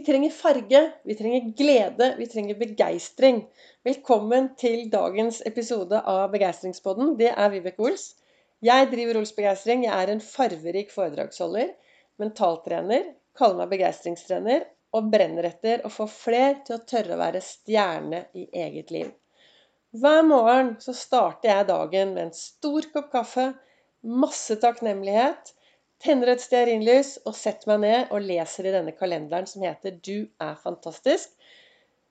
Vi trenger farge, vi trenger glede, vi trenger begeistring. Velkommen til dagens episode av Begeistringspodden. Det er Vibeke Ols. Jeg driver Ols Begeistring. Jeg er en farverik foredragsholder, mentaltrener, kaller meg begeistringstrener og brenner etter å få fler til å tørre å være stjerne i eget liv. Hver morgen så starter jeg dagen med en stor kopp kaffe, masse takknemlighet tenner et stearinlys og setter meg ned og leser i denne kalenderen som heter 'Du er fantastisk'.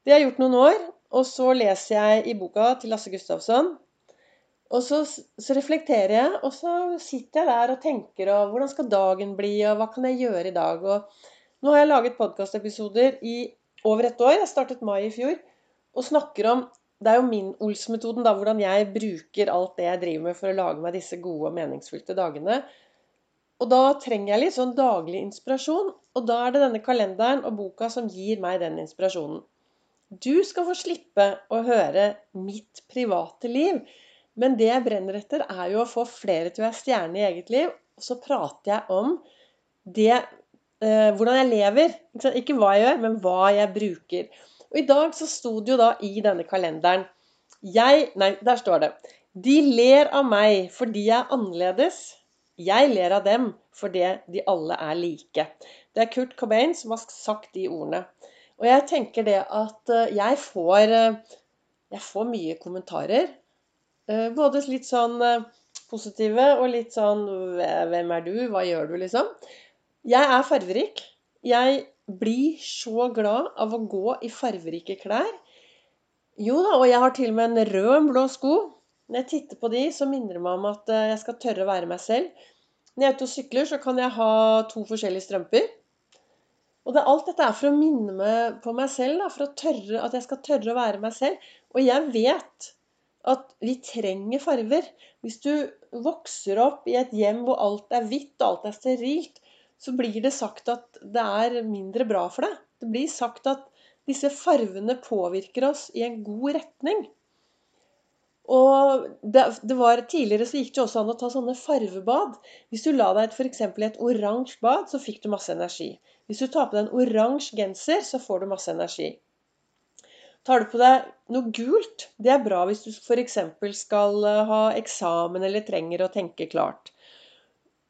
Det har jeg gjort noen år. Og så leser jeg i boka til Lasse Gustavsson. Og så, så, reflekterer jeg, og så sitter jeg der og tenker og hvordan skal dagen bli, og hva kan jeg gjøre i dag? Og nå har jeg laget podkastepisoder i over et år. Jeg startet mai i fjor. Og snakker om Det er jo min Ols-metoden, da, hvordan jeg bruker alt det jeg driver med for å lage meg disse gode og meningsfylte dagene. Og da trenger jeg litt sånn daglig inspirasjon. Og da er det denne kalenderen og boka som gir meg den inspirasjonen. Du skal få slippe å høre mitt private liv. Men det jeg brenner etter, er jo å få flere til å være stjerne i eget liv. Og så prater jeg om det eh, hvordan jeg lever. Ikke, hva jeg gjør, men hva jeg bruker. Og i dag så sto det jo da i denne kalenderen Jeg Nei, der står det. De ler av meg fordi jeg er annerledes. Jeg ler av dem fordi de alle er like. Det er Kurt Cobain som har sagt de ordene. Og jeg tenker det at eh, jeg får, eh, jeg får mye kommentarer. Eh, både litt sånn positive og litt sånn 'Hvem er du? Hva gjør du?' liksom. Jeg er farverik. Jeg blir så glad av å gå i farverike klær. Jo da, og jeg har til og med en rød blå sko. Når jeg titter på de, så minner det meg om at eh, jeg skal tørre å være meg selv. Når jeg er ute og sykler, så kan jeg ha to forskjellige strømper. Og det, alt dette er for å minne meg på meg selv, da, for tørre, at jeg skal tørre å være meg selv. Og jeg vet at vi trenger farver. Hvis du vokser opp i et hjem hvor alt er hvitt og alt er sterilt, så blir det sagt at det er mindre bra for deg. Det blir sagt at disse farvene påvirker oss i en god retning. Og det, det, var, Tidligere så gikk det også an å ta sånne farvebad. Hvis du la deg f.eks. i et oransje bad, så fikk du masse energi. Hvis du tar på deg en oransje genser, så får du masse energi. Tar du på deg noe gult, det er bra hvis du f.eks. skal eh, ha eksamen eller trenger å tenke klart.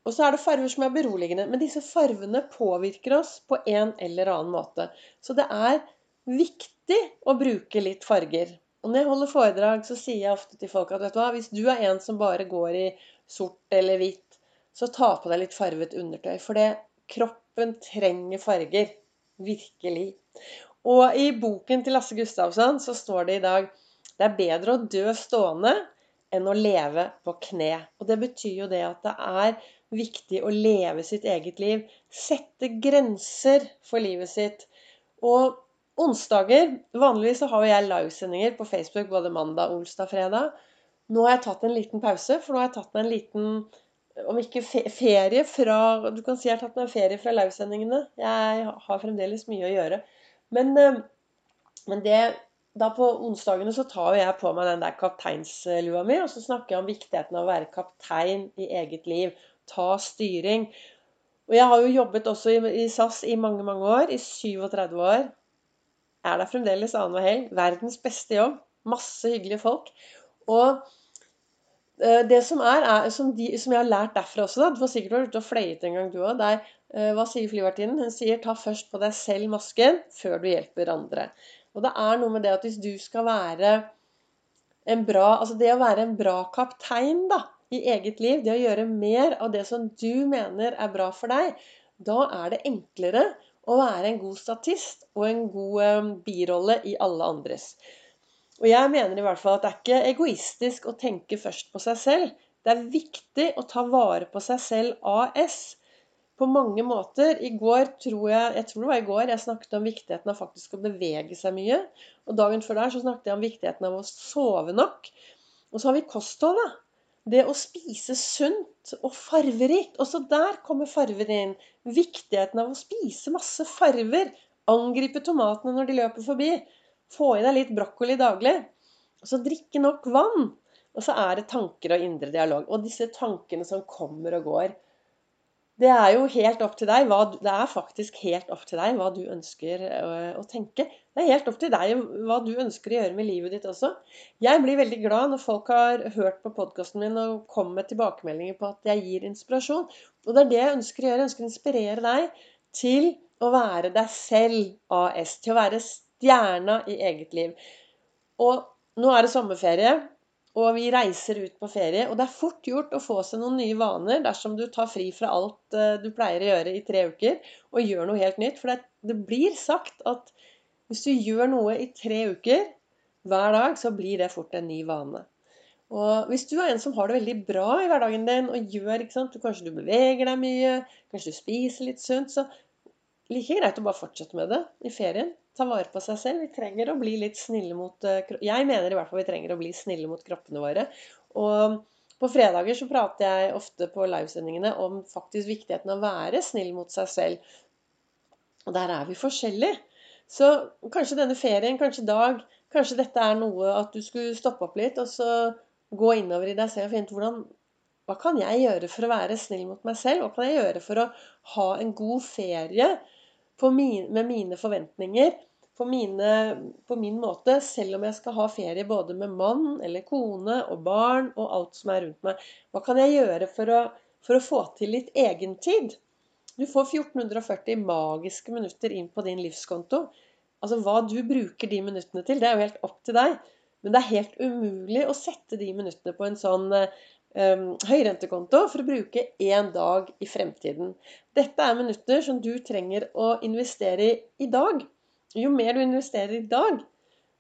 Og så er det farger som er beroligende. Men disse farvene påvirker oss på en eller annen måte. Så det er viktig å bruke litt farger. Og når jeg holder foredrag, så sier jeg ofte til folk at vet du hva, hvis du er en som bare går i sort eller hvitt, så ta på deg litt farvet undertøy. For det, kroppen trenger farger. Virkelig. Og i boken til Lasse Gustavsson så står det i dag det er bedre å dø stående enn å leve på kne. Og det betyr jo det at det er viktig å leve sitt eget liv. Sette grenser for livet sitt. Og Onsdager Vanligvis så har jo jeg livesendinger på Facebook både mandag, onsdag, fredag. Nå har jeg tatt en liten pause, for nå har jeg tatt meg en liten om ikke ferie fra Du kan si jeg har tatt meg en ferie fra livesendingene. Jeg har fremdeles mye å gjøre. Men, eh, men det, da på onsdagene så tar jeg på meg den der kapteinslua mi, og så snakker jeg om viktigheten av å være kaptein i eget liv. Ta styring. Og jeg har jo jobbet også i, SAS i mange, mange år. I 37 år er der fremdeles annenhver helg. Verdens beste jobb. Masse hyggelige folk. Og eh, det som er, er som, de, som, jeg har lært derfra også, da, Du har sikkert vært ute og fløyet en gang, du òg. Eh, hva sier flyvertinnen? Hun sier 'ta først på deg selv masken før du hjelper andre'. Og det er noe med det at hvis du skal være en bra Altså det å være en bra kaptein da, i eget liv, det å gjøre mer av det som du mener er bra for deg, da er det enklere å være en god statist og en god eh, birolle i alle andres. Og jeg mener i hvert fall at det er ikke egoistisk å tenke først på seg selv. Det er viktig å ta vare på seg selv AS på mange måter. I går tror jeg, jeg tror det var i går, jeg snakket om viktigheten av faktisk å bevege seg mye. Og dagen før der så snakket jeg om viktigheten av å sove nok. Og så har vi kosthold, da. Det å spise sunt og farverikt. Også der kommer farver inn. Viktigheten av å spise masse farver. Angripe tomatene når de løper forbi. Få i deg litt brokkoli daglig. Og så drikke nok vann. Og så er det tanker og indre dialog. Og disse tankene som kommer og går. Det er jo helt opp til deg hva, det er faktisk helt opp til deg hva du ønsker å, å tenke. Det er helt opp til deg hva du ønsker å gjøre med livet ditt også. Jeg blir veldig glad når folk har hørt på podkasten min og kommer med tilbakemeldinger på at jeg gir inspirasjon. Og det er det jeg ønsker å gjøre. Jeg ønsker å inspirere deg til å være deg selv AS. Til å være stjerna i eget liv. Og nå er det sommerferie. Og vi reiser ut på ferie. Og det er fort gjort å få seg noen nye vaner dersom du tar fri fra alt eh, du pleier å gjøre i tre uker, og gjør noe helt nytt. For det, det blir sagt at hvis du gjør noe i tre uker hver dag, så blir det fort en ny vane. Og hvis du er en som har det veldig bra i hverdagen din, og gjør, ikke sant, Kanskje du beveger deg mye, kanskje du spiser litt sunt, så like greit å bare fortsette med det i ferien ta vare på seg selv. Vi trenger å bli litt snille mot eh, Jeg mener i hvert fall vi trenger å bli snille mot kroppene våre. Og på fredager så prater jeg ofte på livesendingene om faktisk viktigheten av å være snill mot seg selv. Og der er vi forskjellige. Så kanskje denne ferien, kanskje dag, kanskje dette er noe at du skulle stoppe opp litt og så gå innover i deg selv og finne ut hvordan hva kan jeg gjøre for å være snill mot meg selv? Hva kan jeg gjøre for å ha en god ferie min, med mine forventninger? På, mine, på, min måte, selv om jeg skal ha ferie både med mann eller kone og barn og alt som er rundt meg. Hva kan jeg gjøre for å, for å få til litt egentid? Du får 1440 magiske minutter inn på din livskonto. Altså Hva du bruker de minuttene til, det er jo helt opp til deg. Men det er helt umulig å sette de minuttene på en sånn um, høyrentekonto for å bruke én dag i fremtiden. Dette er minutter som du trenger å investere i i dag. Jo mer du investerer i dag,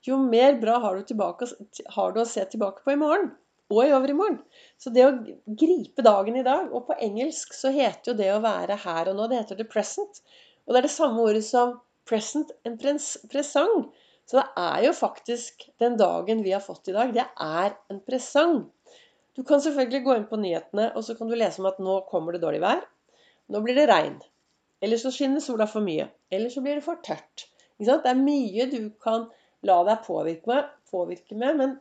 jo mer bra har du, tilbake, har du å se tilbake på i morgen. Og i overmorgen. Så det å gripe dagen i dag Og på engelsk så heter jo det å være her og nå, det heter det present. Og det er det samme ordet som present, en presang. Så det er jo faktisk den dagen vi har fått i dag, det er en presang. Du kan selvfølgelig gå inn på nyhetene, og så kan du lese om at nå kommer det dårlig vær. Nå blir det regn. Eller så skinner sola for mye. Eller så blir det for tørt. Det er mye du kan la deg påvirke med, påvirke med, men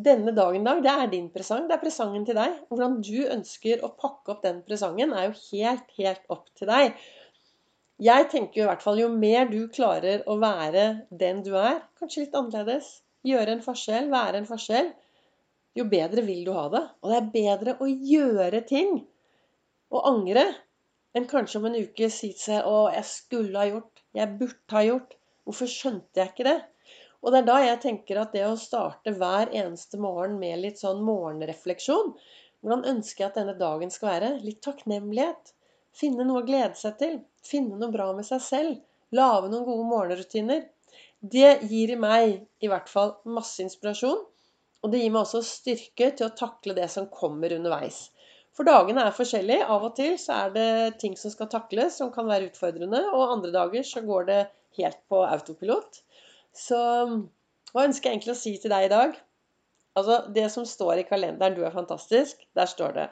denne dagen dag, det er din presang. Det er presangen til deg. Hvordan du ønsker å pakke opp den presangen, er jo helt, helt opp til deg. Jeg tenker jo i hvert fall jo mer du klarer å være den du er, kanskje litt annerledes, gjøre en forskjell, være en forskjell, jo bedre vil du ha det. Og det er bedre å gjøre ting og angre enn kanskje om en uke si til seg 'Å, jeg skulle ha gjort. Jeg burde ha gjort.' Hvorfor skjønte jeg ikke det? Og det er da jeg tenker at det å starte hver eneste morgen med litt sånn morgenrefleksjon Hvordan ønsker jeg at denne dagen skal være? Litt takknemlighet. Finne noe å glede seg til. Finne noe bra med seg selv. Lage noen gode morgenrutiner. Det gir i meg i hvert fall masse inspirasjon. Og det gir meg også styrke til å takle det som kommer underveis. For dagene er forskjellige. Av og til så er det ting som skal takles, som kan være utfordrende. Og andre dager så går det helt på autopilot. Så hva ønsker jeg egentlig å si til deg i dag? Altså, Det som står i kalenderen 'Du er fantastisk', der står det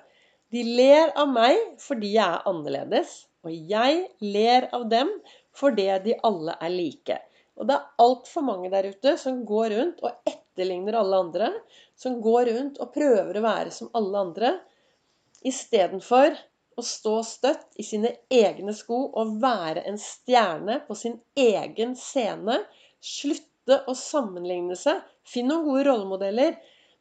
De ler av meg fordi jeg er annerledes, og jeg ler av dem fordi de alle er like. Og det er altfor mange der ute som går rundt og etterligner alle andre. Som går rundt og prøver å være som alle andre. Istedenfor å stå støtt i sine egne sko og være en stjerne på sin egen scene. Slutte å sammenligne seg. Finn noen gode rollemodeller.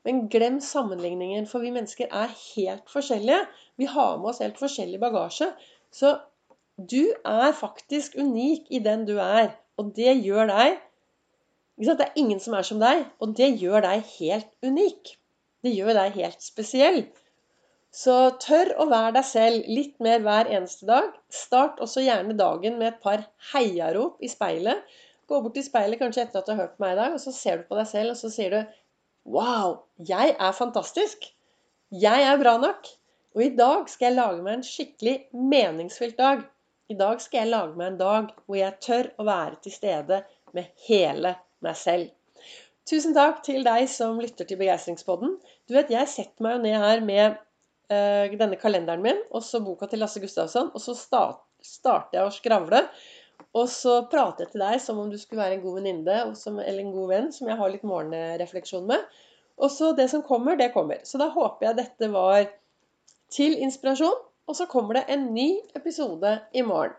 Men glem sammenligningen, for vi mennesker er helt forskjellige. Vi har med oss helt forskjellig bagasje. Så du er faktisk unik i den du er. Og det gjør deg Det er ingen som er som deg, og det gjør deg helt unik. Det gjør deg helt spesiell. Så tør å være deg selv litt mer hver eneste dag. Start også gjerne dagen med et par heiarop i speilet. Gå bort til speilet kanskje etter at du har hørt på meg i dag, og så ser du på deg selv, og så sier du Wow, jeg er fantastisk. Jeg er bra nok. Og i dag skal jeg lage meg en skikkelig meningsfylt dag. I dag skal jeg lage meg en dag hvor jeg tør å være til stede med hele meg selv. Tusen takk til deg som lytter til Begeistringspodden. Du vet, jeg setter meg jo ned her med denne kalenderen min og så boka til Lasse Gustavsson. Og så starter jeg å skravle. Og så prater jeg til deg som om du skulle være en god venninne eller en god venn som jeg har litt morgenrefleksjon med. Og så det som kommer, det kommer. Så da håper jeg dette var til inspirasjon. Og så kommer det en ny episode i morgen.